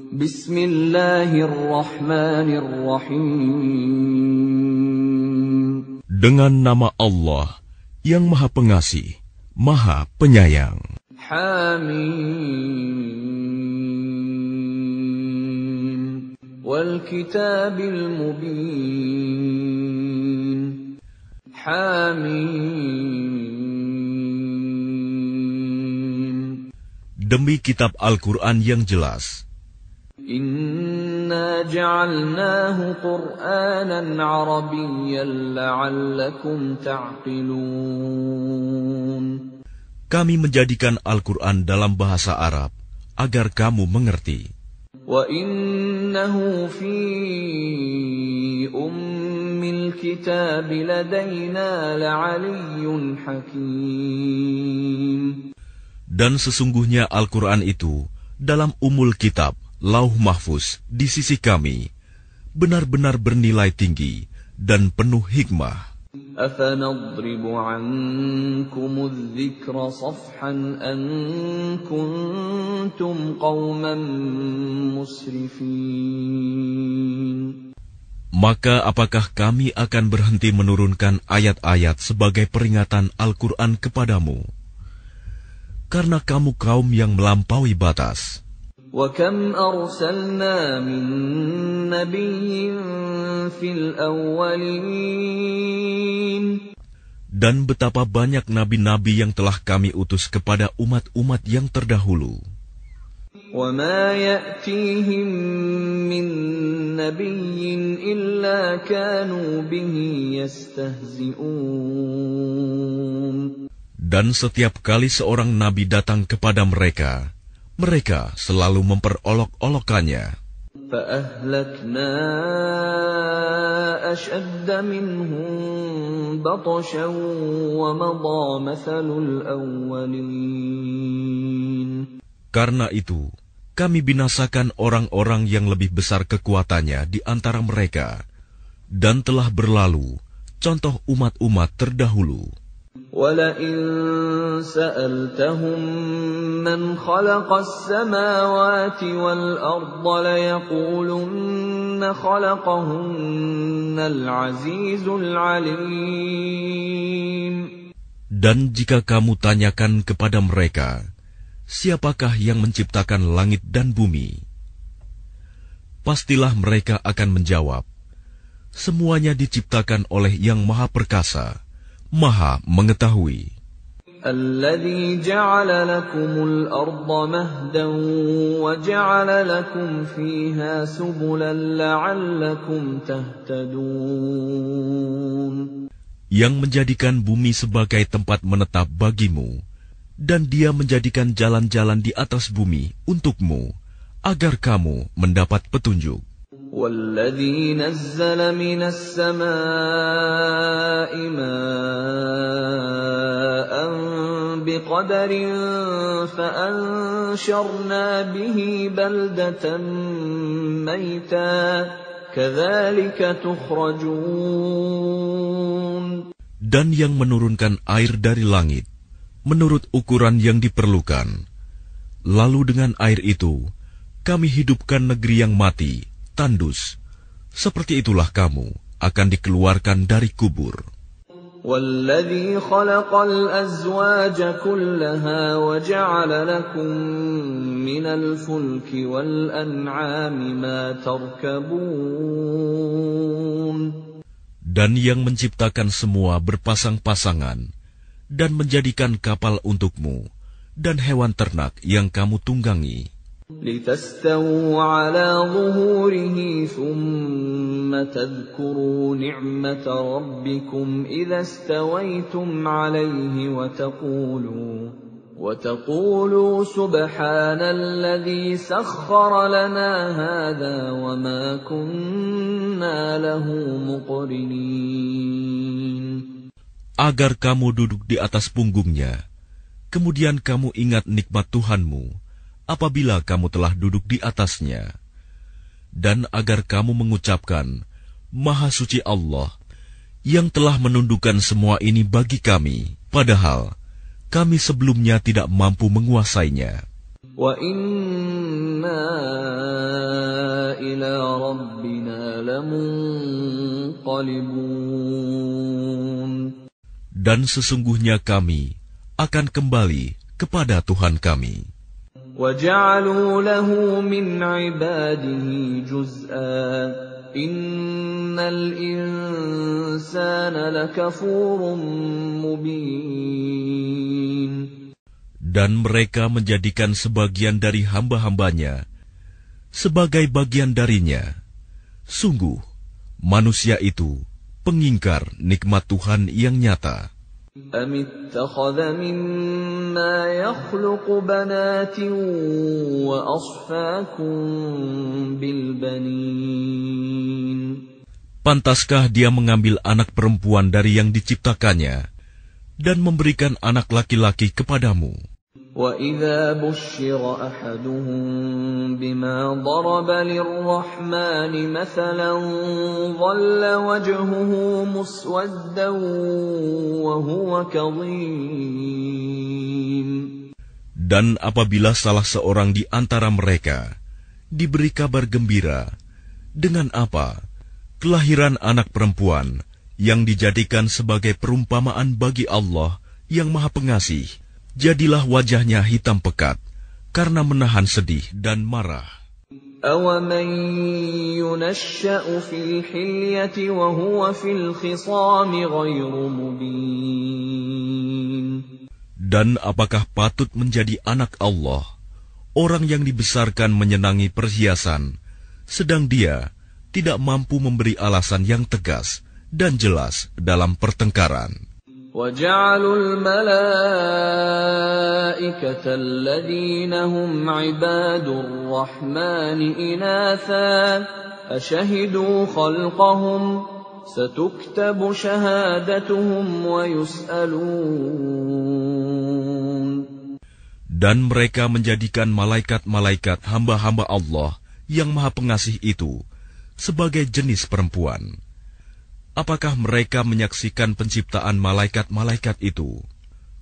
Bismillahirrahmanirrahim. Dengan nama Allah yang Maha Pengasih, Maha Penyayang. Hamim. Wal kitabil mubin. Hamim. Demi kitab Al-Quran yang jelas. Inna ja'alnahu Qur'anan Arabiyyan la'allakum ta'qilun. Kami menjadikan Al-Quran dalam bahasa Arab agar kamu mengerti. Wa innahu fi ummil kitab ladaina la'aliyyun hakim. Dan sesungguhnya Al-Quran itu dalam umul kitab lauh mahfuz di sisi kami benar-benar bernilai tinggi dan penuh hikmah. أفنضرب عنكم الذكر صفحا أن كنتم قوما مسرفين Maka apakah kami akan berhenti menurunkan ayat-ayat sebagai peringatan Al-Quran kepadamu? Karena kamu kaum yang melampaui batas. وكم أرسلنا من نبي في الأولين Dan betapa banyak nabi-nabi yang telah kami utus kepada umat-umat yang terdahulu. وما يأتيهم من نبي إلا كانوا به يستهزئون Dan setiap kali seorang nabi datang kepada mereka, mereka selalu memperolok-olokannya. فأهلكنا أشد منهم بطشا ومضى مثل الأولين Karena itu, kami binasakan orang-orang yang lebih besar kekuatannya di antara mereka, dan telah berlalu contoh umat-umat terdahulu. ولئن سألتهم من خلق السماوات والأرض ليقولن خلقهن العزيز العليم Dan jika kamu tanyakan kepada mereka, siapakah yang menciptakan langit dan bumi? Pastilah mereka akan menjawab, semuanya diciptakan oleh Yang Maha Perkasa, Maha Mengetahui. الذي جعل لكم الأرض مهدا وجعل لكم فيها سبلا لعلكم تهتدون Yang menjadikan bumi sebagai tempat menetap bagimu, dan dia menjadikan jalan-jalan di atas bumi untukmu, agar kamu mendapat petunjuk. والذي نزل من السماء ماء بقدر فأنشرنا به بلدة ميتا كذلك تخرجون Dan yang menurunkan air dari langit, menurut ukuran yang diperlukan. Lalu dengan air itu, kami hidupkan negeri yang mati, tandus. Seperti itulah kamu akan dikeluarkan dari kubur. والذي خلق الأزواج كلها وجعل لكم من الفلك والأنعام ما تركبون Dan yang menciptakan semua berpasang-pasangan, dan menjadikan kapal untukmu, dan hewan ternak yang kamu tunggangi. لتستووا على ظهوره ثم تذكروا نعمة ربكم إذا استويتم عليه وتقولوا وتقولوا سبحان الذي سخر لنا هذا وما كنا له مقرنين. Agar kamu duduk di atas punggungnya, kemudian kamu ingat nikmat Tuhanmu, apabila kamu telah duduk di atasnya, dan agar kamu mengucapkan, Maha Suci Allah, yang telah menundukkan semua ini bagi kami, padahal kami sebelumnya tidak mampu menguasainya. Wa inna ila rabbina Dan sesungguhnya kami akan kembali kepada Tuhan kami. وجعلوا له من عباده جزءا إن الإنسان لكفور مبين Dan mereka menjadikan sebagian dari hamba-hambanya sebagai bagian darinya. Sungguh, manusia itu pengingkar nikmat Tuhan yang nyata. أم اتخذ مما يخلق بنات وأصفاكم بالبنين Pantaskah dia mengambil anak perempuan dari yang diciptakannya dan memberikan anak laki-laki kepadamu? وإذا بشر أحدهم بما ضرب للرحمن مثلا ظل وجهه مسودا وهو كظيم Dan apabila salah seorang di antara mereka diberi kabar gembira dengan apa kelahiran anak perempuan yang dijadikan sebagai perumpamaan bagi Allah yang Maha Pengasih, jadilah wajahnya hitam pekat karena menahan sedih dan marah. أَوَمَن يُنَشَّأُ فِي الْحِلْيَةِ وَهُوَ فِي الْخِصَامِ غَيْرُ مُبِينٍ Dan apakah patut menjadi anak Allah, orang yang dibesarkan menyenangi perhiasan, sedang dia tidak mampu memberi alasan yang tegas dan jelas dalam pertengkaran. وَجَعَلُوا الْمَلَائِكَةَ الَّذِينَ هُمْ عِبَادُ الرَّحْمَنِ إِنَاثًا أَشَهِدُوا خَلْقَهُمْ سَتُكْتَبُ شَهَادَتُهُمْ وَيُسْأَلُونَ Dan mereka menjadikan malaikat-malaikat hamba-hamba Allah yang maha pengasih itu sebagai jenis perempuan. Apakah mereka menyaksikan penciptaan malaikat-malaikat itu?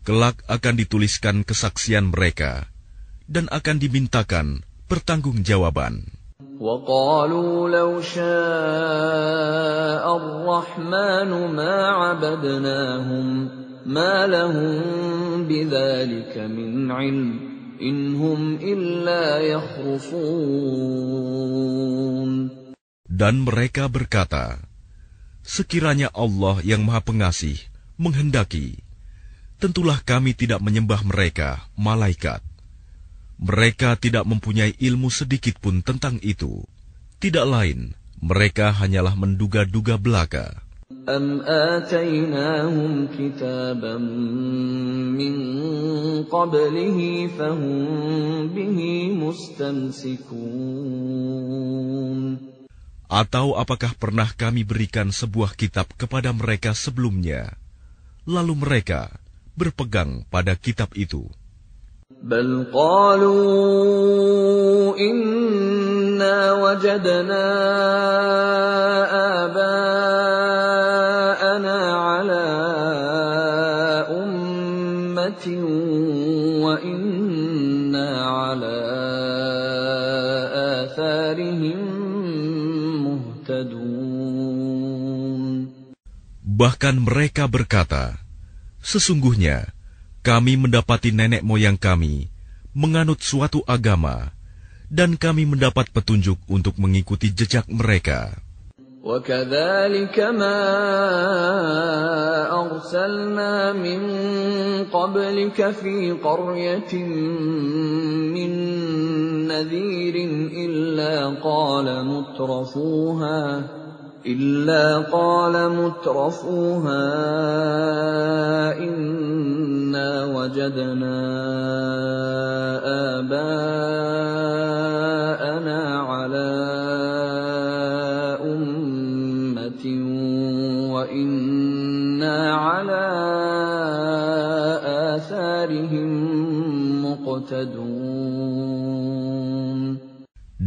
Kelak akan dituliskan kesaksian mereka dan akan dimintakan pertanggungjawaban. وَقَالُوا لَوْ شَاءَ الرَّحْمَنُ مَا عَبَدْنَاهُمْ مَا لَهُم بِذَلِكَ مِنْ عِلْمٍ إِنْ هُمْ إِلَّا يَخْرُصُونَ Dan mereka berkata, Sekiranya Allah yang Maha Pengasih menghendaki, tentulah kami tidak menyembah mereka, malaikat. Mereka tidak mempunyai ilmu sedikit pun tentang itu. Tidak lain, mereka hanyalah menduga-duga belaka. أَمْ آتَيْنَاهُمْ كِتَابًا مِّن قَبْلِهِ فَهُم بِهِ مُسْتَمْسِكُونَ Atau apakah pernah kami berikan sebuah kitab kepada mereka sebelumnya, lalu mereka berpegang pada kitab itu? بَلْ قَالُوا إِنَّا وَجَدْنَا آبَاءَنَا عَلَىٰ أُمَّةٍ وَإِنَّا عَلَىٰ آثَارِهِم مُهْتَدُونَ Bahkan mereka berkata, Sesungguhnya kami mendapati nenek moyang kami menganut suatu agama, dan kami mendapat petunjuk untuk mengikuti jejak mereka. وَكَذَٰلِكَ مَا أَرْسَلْنَا مِن قَبْلِكَ فِي قَرْيَةٍ مِّن نَّذِيرٍ إِلَّا قَالَ مُتْرَفُوهَا إلا قال مترفوها إنا وجدنا آباءنا على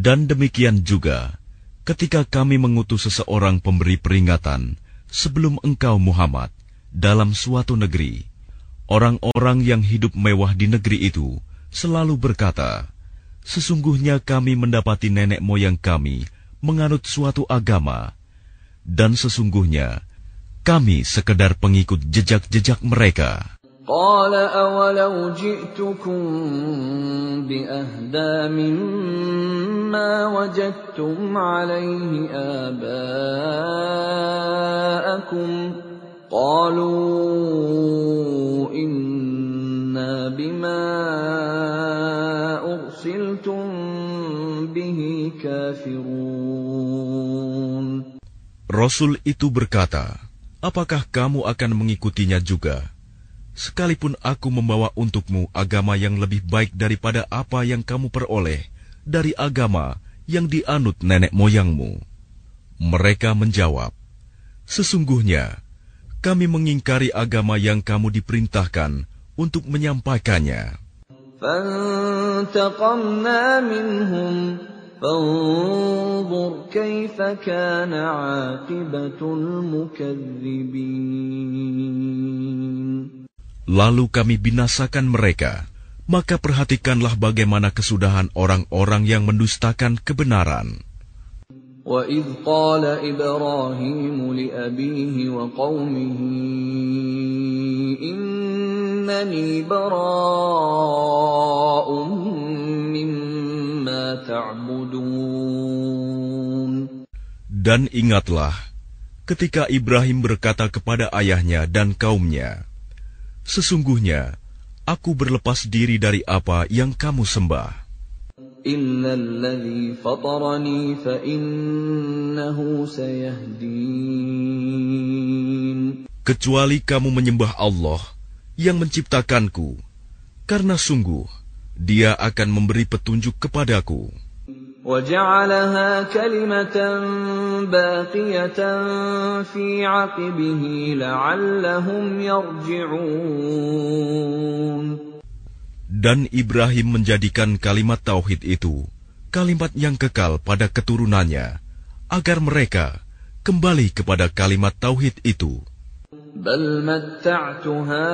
Dan demikian juga, ketika kami mengutus seseorang pemberi peringatan sebelum engkau Muhammad dalam suatu negeri, orang-orang yang hidup mewah di negeri itu selalu berkata, Sesungguhnya kami mendapati nenek moyang kami menganut suatu agama, Dan sesungguhnya, kami sekedar pengikut jejak-jejak mereka. قال أولو جئتكم بأهدى مما وجدتم عليه آباءكم قالوا إنا بما أرسلتم به كافرون Rasul itu berkata, Apakah kamu akan mengikutinya juga? Sekalipun aku membawa untukmu agama yang lebih baik daripada apa yang kamu peroleh dari agama yang dianut nenek moyangmu. Mereka menjawab, Sesungguhnya, kami mengingkari agama yang kamu diperintahkan untuk menyampaikannya Lalu kami binasakan mereka. Maka perhatikanlah bagaimana kesudahan orang-orang yang mendustakan kebenaran. وإذ قال إبراهيم لأبيه وقومه إنني براء مما تعبدون Dan ingatlah, ketika Ibrahim berkata kepada ayahnya dan kaumnya, Sesungguhnya, aku berlepas diri dari apa yang kamu sembah. Kecuali kamu menyembah Allah yang menciptakanku, karena sungguh Dia akan memberi petunjuk kepadaku. وجعلها كلمة باقية في عقبه لعلهم يرجعون Dan Ibrahim menjadikan kalimat tauhid itu kalimat yang kekal pada keturunannya, agar mereka kembali kepada kalimat tauhid itu. بل متعت هؤلاء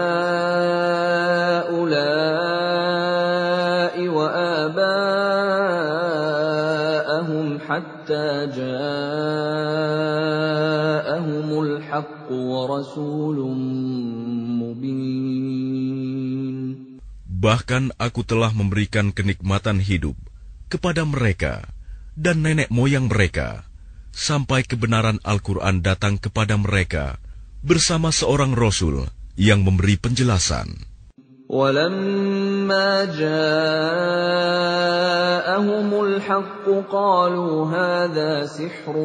حتى جاءهم الحق ورسول مبين Bahkan aku telah memberikan kenikmatan hidup kepada mereka dan nenek moyang mereka, sampai kebenaran Al-Quran datang kepada mereka bersama seorang Rasul yang memberi penjelasan. ولما جاءهم الحق قالوا هذا سحر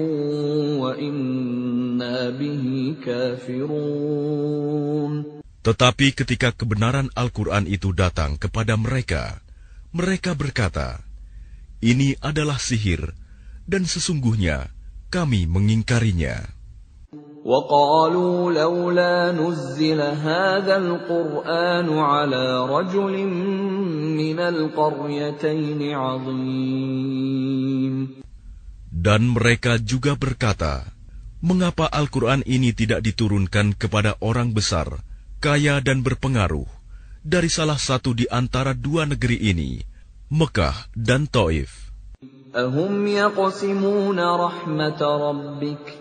وإنا به كافرون Tetapi ketika kebenaran Al-Quran itu datang kepada mereka, mereka berkata, Ini adalah sihir, dan sesungguhnya kami mengingkarinya. وقالوا لولا نزل هذا القرآن على رجل من القريتين عظيم Dan mereka juga berkata, Mengapa Al-Quran ini tidak diturunkan kepada orang besar, kaya dan berpengaruh, dari salah satu di antara dua negeri ini, Mekah dan Taif? أهم يقسمون رحمة ربك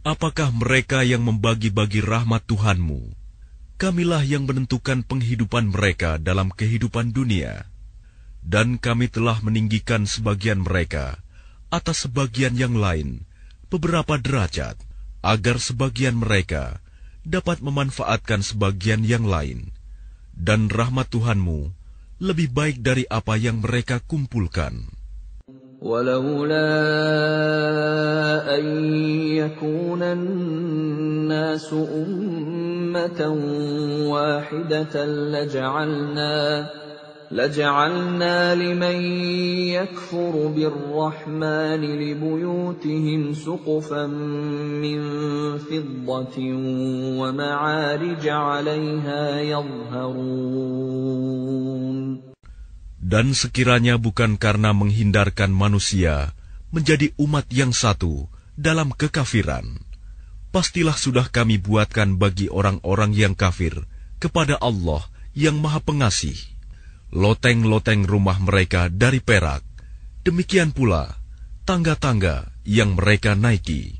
Apakah mereka yang membagi-bagi rahmat Tuhanmu? Kamilah yang menentukan penghidupan mereka dalam kehidupan dunia. Dan kami telah meninggikan sebagian mereka atas sebagian yang lain beberapa derajat, agar sebagian mereka dapat memanfaatkan sebagian yang lain. Dan rahmat Tuhanmu lebih baik dari apa yang mereka kumpulkan. ولولا أن يكون الناس أمة واحدة لجعلنا لجعلنا لمن يكفر بالرحمن لبيوتهم سقفا من فضة ومعارج عليها يظهرون. Dan sekiranya bukan karena menghindarkan manusia menjadi umat yang satu dalam kekafiran, pastilah sudah kami buatkan bagi orang-orang yang kafir kepada Allah yang Maha Pengasih loteng-loteng rumah mereka dari perak, demikian pula tangga-tangga yang mereka naiki.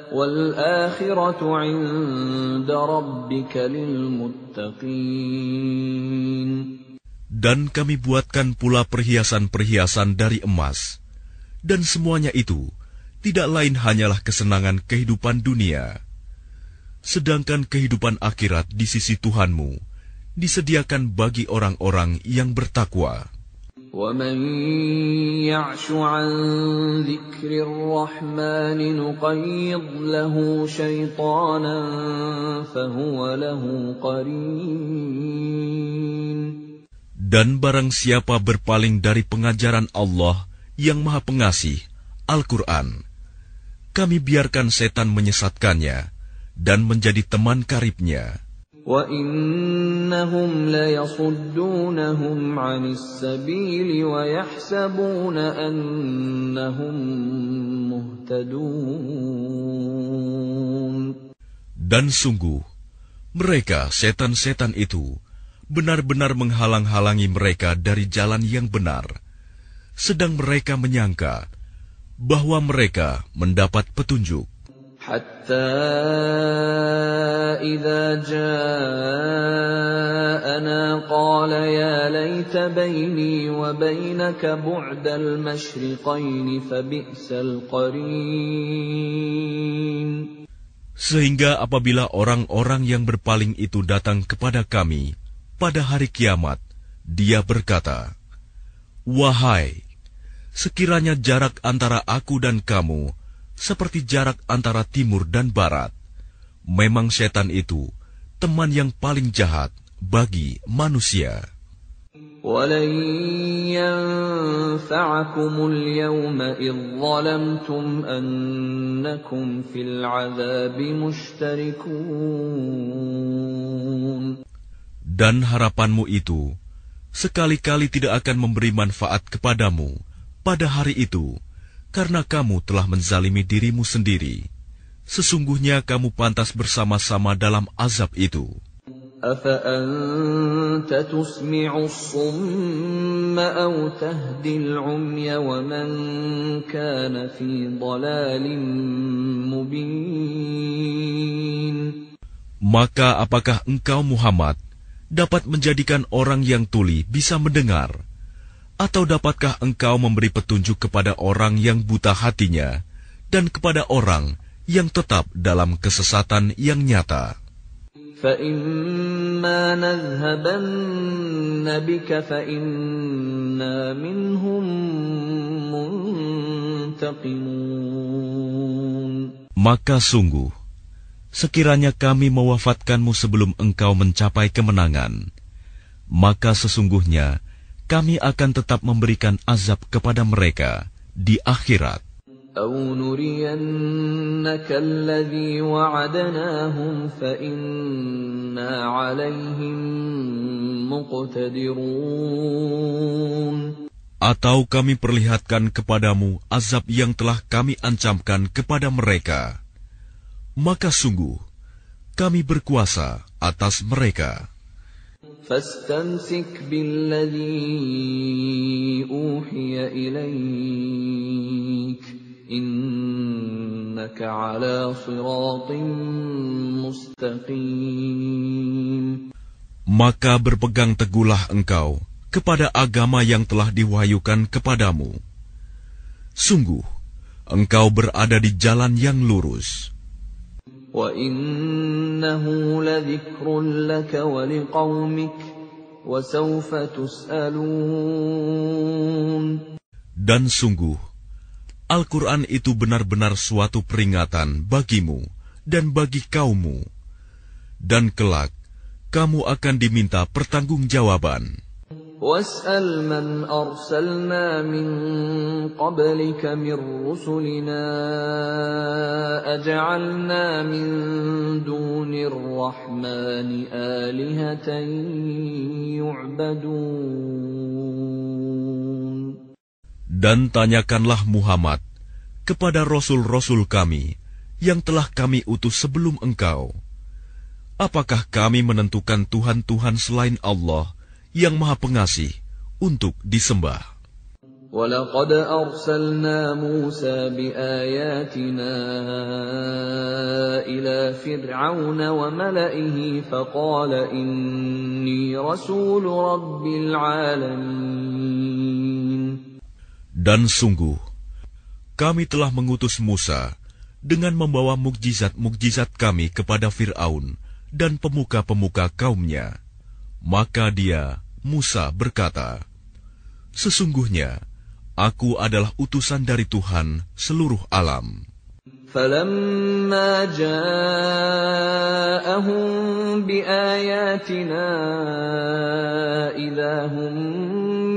والآخرة عند ربك للمتقين Dan kami buatkan pula perhiasan-perhiasan dari emas. Dan semuanya itu tidak lain hanyalah kesenangan kehidupan dunia. Sedangkan kehidupan akhirat di sisi Tuhanmu disediakan bagi orang-orang yang bertakwa. ومن يعش عن ذكر الرحمن نقيض له شيطانا فهو له قرين Dan barang siapa berpaling dari pengajaran Allah yang Maha Pengasih, Al-Quran, kami biarkan setan menyesatkannya dan menjadi teman karibnya. وَإِنَّهُمْ لَيَصُدُّونَهُمْ عَنِ السَّبِيلِ وَيَحْسَبُونَ أَنَّهُمْ مُهْتَدُونَ Dan sungguh, mereka setan-setan itu benar-benar menghalang-halangi mereka dari jalan yang benar, sedang mereka menyangka bahwa mereka mendapat petunjuk. حتى إذا جاءنا قال يا ليت بيني وبينك بعد المشرقين فبئس القرين Sehingga apabila orang-orang yang berpaling itu datang kepada kami pada hari kiamat, dia berkata, Wahai, sekiranya jarak antara aku dan kamu seperti jarak antara timur dan barat. Memang setan itu teman yang paling jahat bagi manusia. Dan harapanmu itu sekali-kali tidak akan memberi manfaat kepadamu pada hari itu karena kamu telah menzalimi dirimu sendiri. Sesungguhnya kamu pantas bersama-sama dalam azab itu. Maka apakah engkau Muhammad dapat menjadikan orang yang tuli bisa mendengar? Atau dapatkah engkau memberi petunjuk kepada orang yang buta hatinya dan kepada orang yang tetap dalam kesesatan yang nyata? Maka sungguh, sekiranya kami mewafatkanmu sebelum engkau mencapai kemenangan, maka sesungguhnya kami akan tetap memberikan azab kepada mereka di akhirat. أو نرينك الذي وعدناهم فإنا عليهم مقتدرون Atau kami perlihatkan kepadamu azab yang telah kami ancamkan kepada mereka. Maka sungguh, kami berkuasa atas mereka. فاستمسك بالذي أوحي إليك إنك على صراط مستقيم Maka berpegang teguhlah engkau kepada agama yang telah diwahyukan kepadamu. Sungguh, engkau berada di jalan yang lurus. وَإِنَّهُ لَذِكْرٌ لَكَ وَلِقَوْمِكَ وَسَوْفَ تُسْأَلُونَ Dan sungguh, Al-Quran itu benar-benar suatu peringatan bagimu dan bagi kaummu. Dan kelak, kamu akan diminta pertanggungjawaban. واسأل من أرسلنا من قبلك من رسلنا أجعلنا من دون الرحمن آلهة يعبدون Dan tanyakanlah Muhammad kepada rasul-rasul kami yang telah kami utus sebelum engkau. Apakah kami menentukan Tuhan-Tuhan selain Allah yang Maha Pengasih untuk disembah? ولقد أرسلنا موسى بآياتنا إلى فرعون وملئه فقال إني رسول رب العالمين Dan sungguh, kami telah mengutus Musa dengan membawa mukjizat-mukjizat kami kepada Fir'aun dan pemuka-pemuka kaumnya. Maka dia, Musa berkata, Sesungguhnya, aku adalah utusan dari Tuhan seluruh alam. فلما جاءهم بآياتنا إذا هم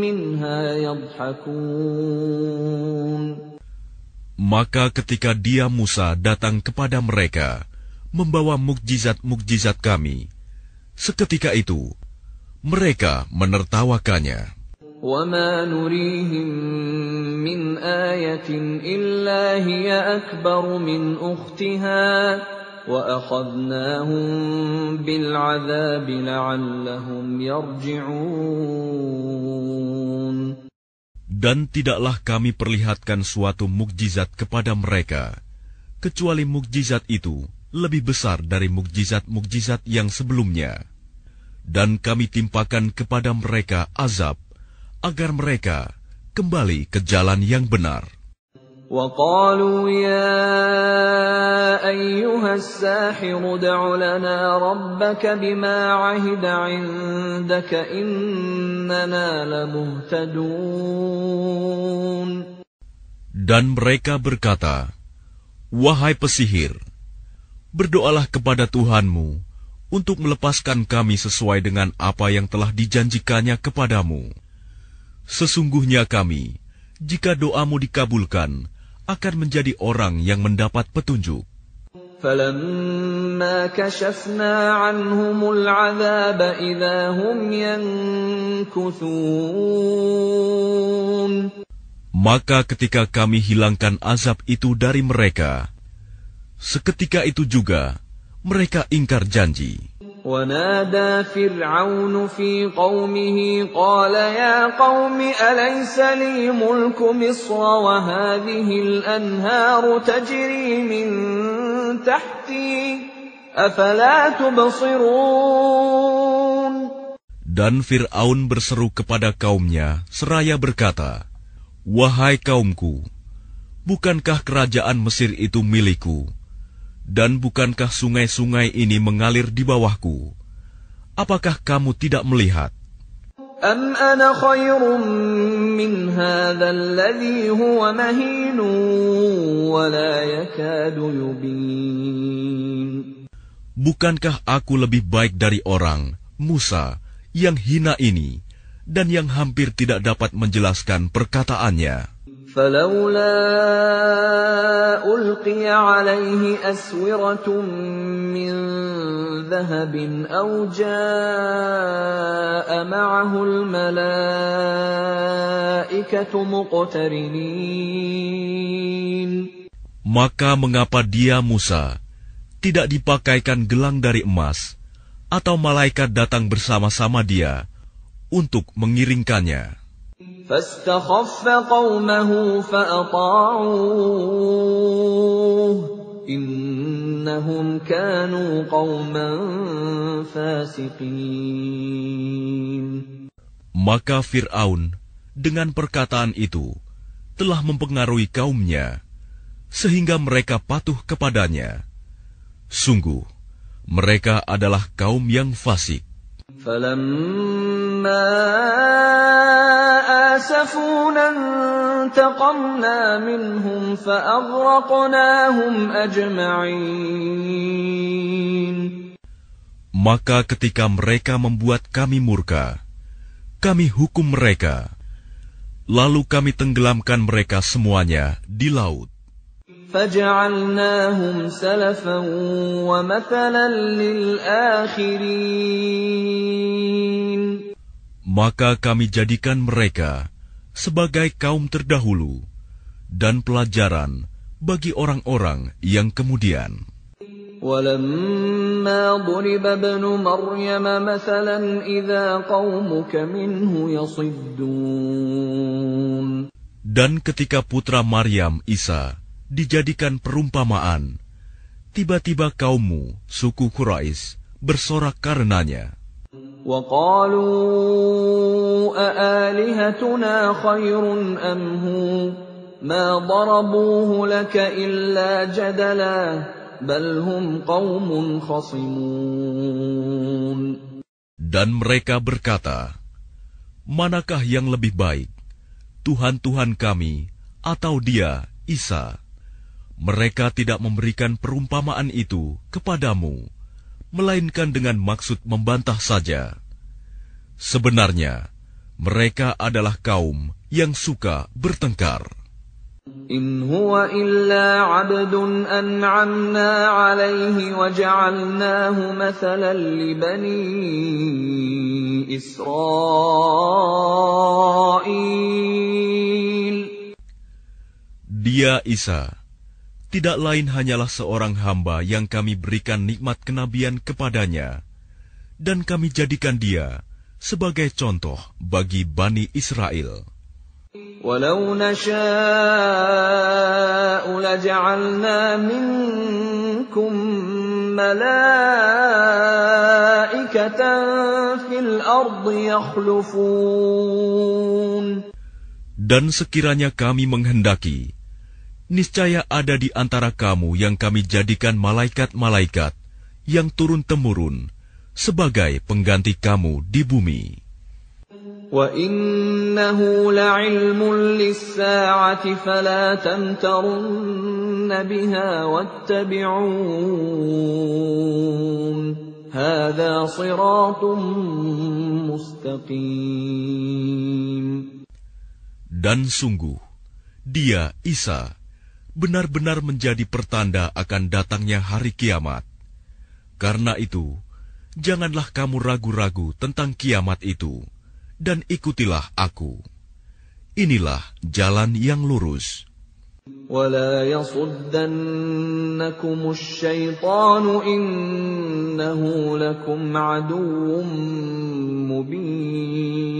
منها يضحكون Maka ketika dia Musa datang kepada mereka, membawa mukjizat-mukjizat kami, seketika itu mereka menertawakannya. وما نريهم من آية إلا هي أكبر من أختها وأخذناهم بالعذاب لعلهم يرجعون Dan tidaklah kami perlihatkan suatu mukjizat kepada mereka, kecuali mukjizat itu lebih besar dari mukjizat-mukjizat yang sebelumnya. Dan kami timpakan kepada mereka azab agar mereka kembali ke jalan yang benar. وقالوا يا أيها الساحر ادع لنا ربك بما عهد عندك إننا لمهتدون Dan mereka berkata, Wahai pesihir, berdoalah kepada Tuhanmu untuk melepaskan kami sesuai dengan apa yang telah dijanjikannya kepadamu. Sesungguhnya kami, jika doamu dikabulkan, akan menjadi orang yang mendapat petunjuk. فلما كشفنا عنهم العذاب إذا هم ينكثون Maka ketika kami hilangkan azab itu dari mereka, seketika itu juga mereka ingkar janji. ونادى فرعون في قومه قال يا قوم أليس لي ملك مصر وهذه الأنهار تجري من تحتي أفلا تبصرون Dan Fir'aun berseru kepada kaumnya, seraya berkata, Wahai kaumku, bukankah kerajaan Mesir itu milikku? Dan bukankah sungai-sungai ini mengalir di bawahku? Apakah kamu tidak melihat? أم أنا خير من هذا الذي هو مهين ولا يكاد يبين Bukankah aku lebih baik dari orang, Musa, yang hina ini, dan yang hampir tidak dapat menjelaskan perkataannya? فلولا ألقي عليه أسورة من ذهب أو جاء معه الملائكة مقترنين Maka mengapa dia Musa tidak dipakaikan gelang dari emas, atau malaikat datang bersama-sama dia untuk mengiringkannya? فاستخف قومه فأطاعوه إنهم كانوا قوما فاسقين Maka Fir'aun dengan perkataan itu telah mempengaruhi kaumnya, sehingga mereka patuh kepadanya. Sungguh, mereka adalah kaum yang fasik. فلما آسفونا انتقمنا منهم فأغرقناهم أجمعين Maka ketika mereka membuat kami murka, kami hukum mereka, lalu kami tenggelamkan mereka semuanya di laut. فجعلناهم سلفا ومثلا للآخرين Maka kami jadikan mereka sebagai kaum terdahulu dan pelajaran bagi orang-orang yang kemudian. ولما ضرب ابن مريم مثلا إذا قومك منه يصدون Dan ketika putra Maryam Isa dijadikan perumpamaan, tiba-tiba kaummu, suku Quraisy, bersorak karenanya. وقالوا أآلهتنا خير أم هو ما ضربوه لك إلا جدلا بل هم قوم خصمون Dan mereka berkata, Manakah yang lebih baik, Tuhan-Tuhan kami atau dia, Isa? Mereka tidak memberikan perumpamaan itu kepadamu, melainkan dengan maksud membantah saja. Sebenarnya, mereka adalah kaum yang suka bertengkar. In huwa illa abdun an'amna alaihi wa ja'alnahu mathalan li bani Israel. Dia Isa, tidak lain hanyalah seorang hamba yang kami berikan nikmat kenabian kepadanya, dan kami jadikan dia sebagai contoh bagi Bani Israel. ولو نشاء لجعلنا منكم ملائكة في الأرض يخلفون Dan sekiranya kami menghendaki, niscaya ada di antara kamu yang kami jadikan malaikat-malaikat yang turun-temurun sebagai pengganti kamu di bumi. وإنه لعلم للساعة فلا تمترن بها واتبعون هذا صراط مستقيم Dan sungguh, dia, Isa, benar-benar menjadi pertanda akan datangnya hari kiamat. Karena itu, janganlah kamu ragu-ragu tentang kiamat itu, dan ikutilah aku. Inilah jalan yang lurus. ولا يصدنكم الشيطان إنه لكم عدو مبين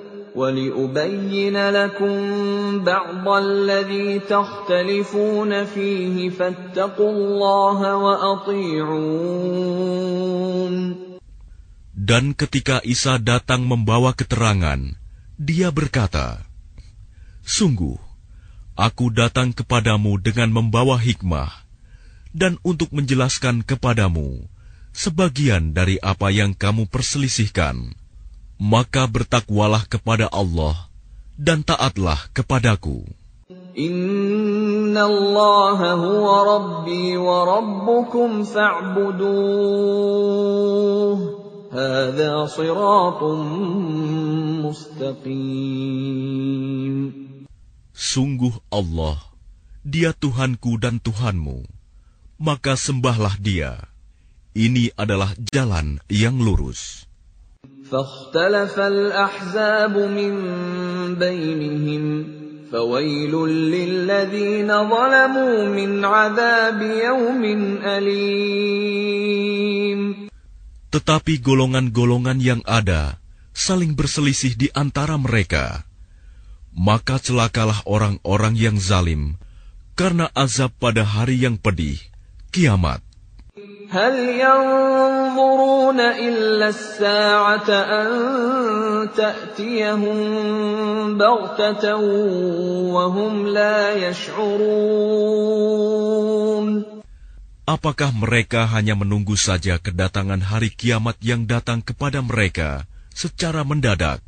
ولأبين لكم بعض الذي تختلفون فيه فاتقوا الله وأطيعون Dan ketika Isa datang membawa keterangan, dia berkata, Sungguh, aku datang kepadamu dengan membawa hikmah, dan untuk menjelaskan kepadamu sebagian dari apa yang kamu perselisihkan. maka bertakwalah kepada Allah dan taatlah kepadaku. Inna Allah huwa Rabbi wa Rabbukum fa'buduh. Hada siratun mustaqim. Sungguh Allah, dia Tuhanku dan Tuhanmu. Maka sembahlah dia. Ini adalah jalan yang lurus. فاختلف الأحزاب من بينهم فويل للذين ظلموا من عذاب يوم أليم Tetapi golongan-golongan yang ada saling berselisih di antara mereka. Maka celakalah orang-orang yang zalim karena azab pada hari yang pedih, kiamat. هل ينظرون إلا الساعة أن تأتيهم بغتة وهم لا يشعرون Apakah mereka hanya menunggu saja kedatangan hari kiamat yang datang kepada mereka secara mendadak,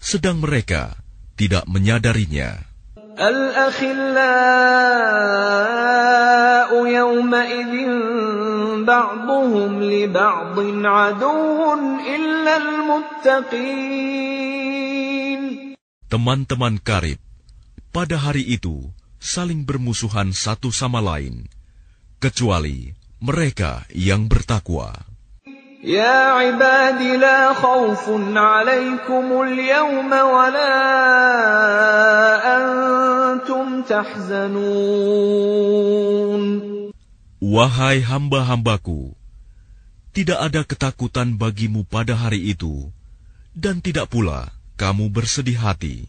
sedang mereka tidak menyadarinya? الأخلاء يومئذ بعضهم لبعض عدو إلا المتقين Teman-teman karib pada hari itu saling bermusuhan satu sama lain, kecuali mereka yang bertakwa. يا عباد لا خوف عليكم اليوم ولا أنتم تحزنون Wahai hamba-hambaku, tidak ada ketakutan bagimu pada hari itu, dan tidak pula kamu bersedih hati.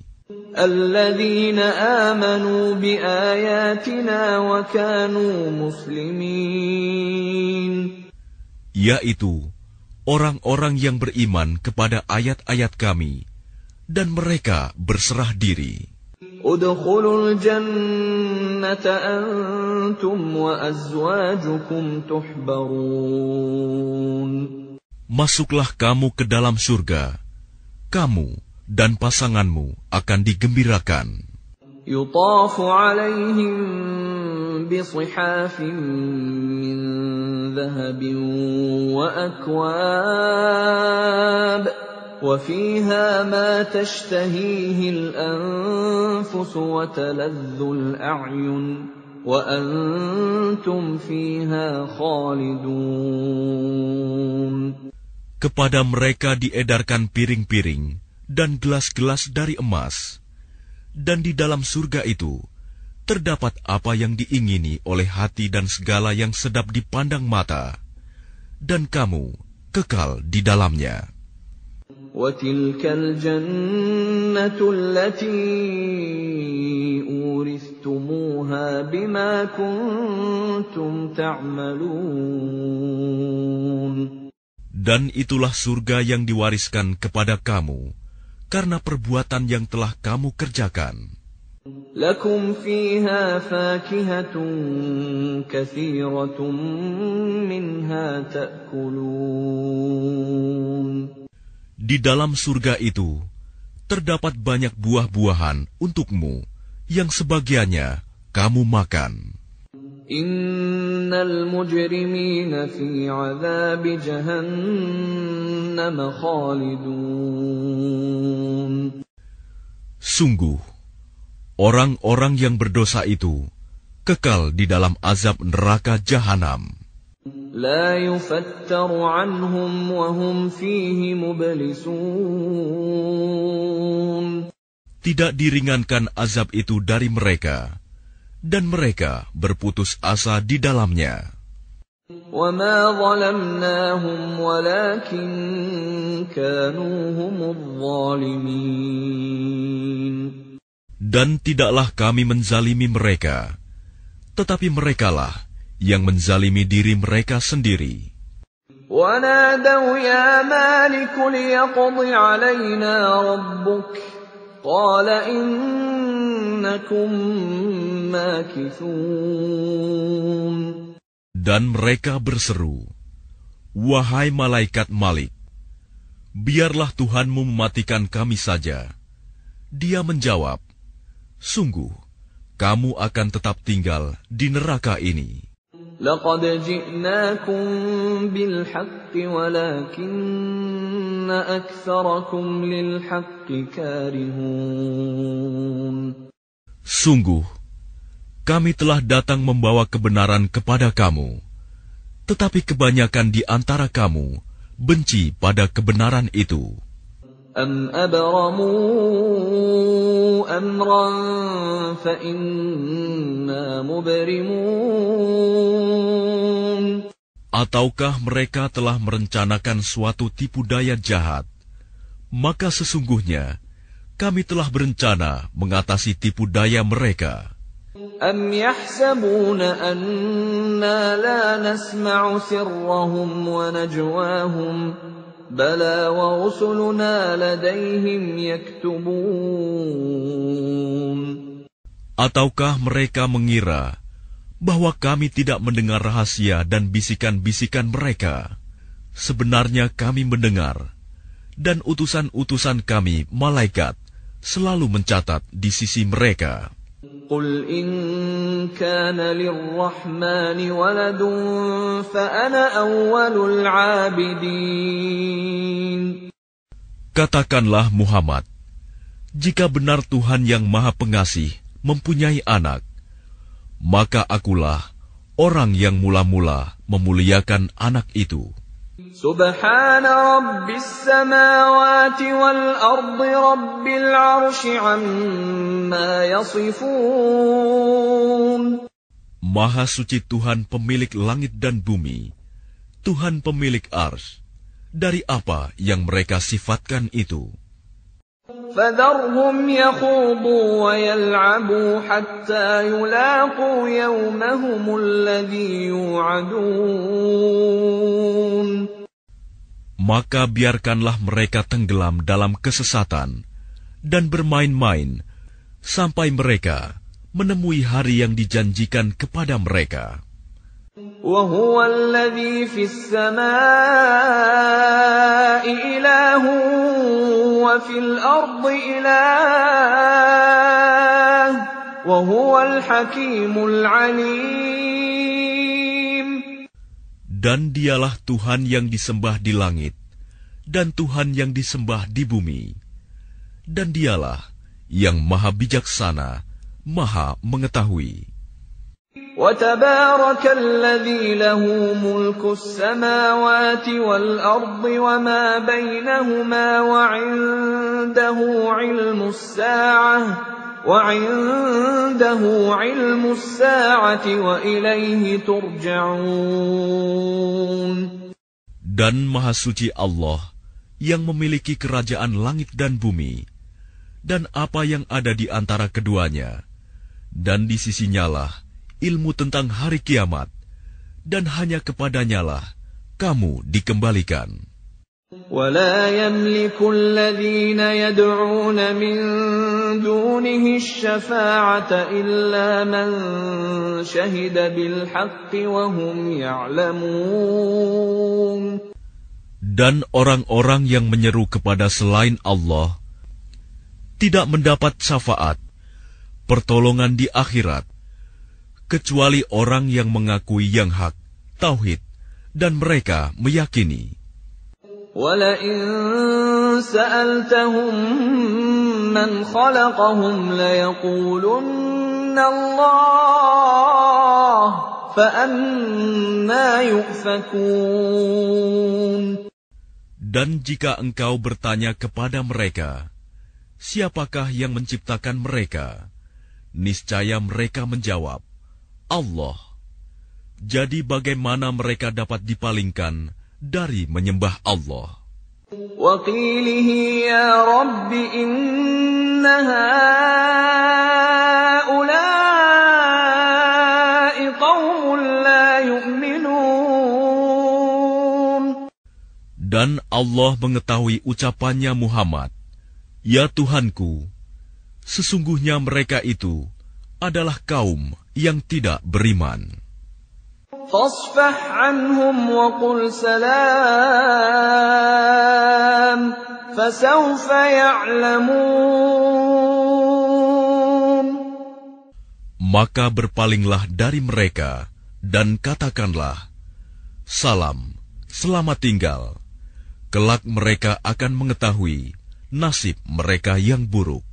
الذين آمنوا بآياتنا وكانوا مسلمين Yaitu orang-orang yang beriman kepada ayat-ayat kami, dan mereka berserah diri. ادخلوا الجنة أنتم وأزواجكم تحبرون Masuklah kamu ke dalam surga, kamu dan pasanganmu akan digembirakan. يطاف عليهم بصحاف من ذهب وأكواب وفيها ما تشتهيه الأنفس وتلذ الأعين وأنتم فيها خالدون Kepada mereka diedarkan piring-piring dan gelas-gelas dari emas. Dan di dalam surga itu terdapat apa yang diingini oleh hati dan segala yang sedap dipandang mata, dan kamu kekal di dalamnya. Dan itulah surga yang diwariskan kepada kamu karena perbuatan yang telah kamu kerjakan. لكم فيها فاكهة كثيرة منها تأكلون Di dalam surga itu terdapat banyak buah-buahan untukmu yang sebagiannya kamu makan. إن المجرمين في عذاب جهنم خالدون Sungguh, orang-orang yang berdosa itu kekal di dalam azab neraka jahanam. لا يفتر عنهم وهم فيه مبلسون Tidak diringankan azab itu dari mereka, dan mereka berputus asa di dalamnya. وما ظلمناهم ولكن كانوا هم الظالمين Dan tidaklah kami menzalimi mereka, tetapi merekalah yang menzalimi diri mereka sendiri. ونادوا يا مالك ليقض علينا ربك قال إنكم ماكثون Dan mereka berseru, Wahai malaikat Malik, biarlah Tuhanmu mematikan kami saja. Dia menjawab, Sungguh, kamu akan tetap tinggal di neraka ini. لقد جئناكم بالحق ولكن أكثركم للحق كارهون Sungguh, kami telah datang membawa kebenaran kepada kamu, tetapi kebanyakan di antara kamu benci pada kebenaran itu. أَمْ أَبْرَمُوا أَمْرًا فَإِنَّا مُبْرِمُونَ Ataukah mereka telah merencanakan suatu tipu daya jahat? Maka sesungguhnya kami telah berencana mengatasi tipu daya mereka. أَمْ يَحْسَبُونَ أَنَّا لَا نَسْمَعُ سِرَّهُمْ وَنَجْوَاهُمْ بَلَى وَرُسُلُنَا لَدَيْهِمْ يَكْتُبُونَ Ataukah mereka mengira bahwa kami tidak mendengar rahasia dan bisikan-bisikan mereka? Sebenarnya kami mendengar, dan utusan-utusan kami, malaikat, selalu mencatat di sisi mereka. قل إن كان للرحمن ولد فأنا أول العابدين Katakanlah Muhammad, jika benar Tuhan yang Maha Pengasih mempunyai anak, maka akulah orang yang mula-mula memuliakan anak itu. Subhana rabbis samawati wal ardi rabbil arshi amma yasifun. Maha suci Tuhan pemilik langit dan bumi, Tuhan pemilik ars, dari apa yang mereka sifatkan itu. فذرهم يخوضوا ويلعبوا حتى يلاقوا يومهم الذي يوعدون Maka biarkanlah mereka tenggelam dalam kesesatan dan bermain-main sampai mereka menemui hari yang dijanjikan kepada mereka. وهو الذي في السماء إله وفي الأرض إله وهو الحكيم العليم Dan dialah Tuhan yang disembah di langit, dan Tuhan yang disembah di bumi. Dan dialah yang maha bijaksana, maha mengetahui. وتبارك الذي له ملك السماوات والأرض وما بينهما وعنده علم الساعة وعنده علم الساعة وإليه ترجعون Dan maha suci Allah yang memiliki kerajaan langit dan bumi, dan apa yang ada di antara keduanya, dan di sisinyalah ilmu tentang hari kiamat, dan hanya kepadanyalah kamu dikembalikan. ولا يملك الذين يدعون من دونه الشفاعة إلا من شهد بالحق وهم يعلمون Dan orang-orang yang menyeru kepada selain Allah tidak mendapat syafaat, pertolongan di akhirat, kecuali orang yang mengakui yang hak, tauhid, dan mereka meyakini. Dan jika engkau bertanya kepada mereka, siapakah yang menciptakan mereka? Niscaya mereka menjawab, Allah. Jadi bagaimana mereka dapat dipalingkan dari menyembah Allah? وقيله يا رب إن هؤلاء قوم لا يؤمنون Dan Allah mengetahui ucapannya Muhammad, Ya Tuhanku, sesungguhnya mereka itu adalah kaum yang tidak beriman. Maka berpalinglah dari mereka dan katakanlah, Salam, selamat tinggal. Kelak mereka akan mengetahui nasib mereka yang buruk.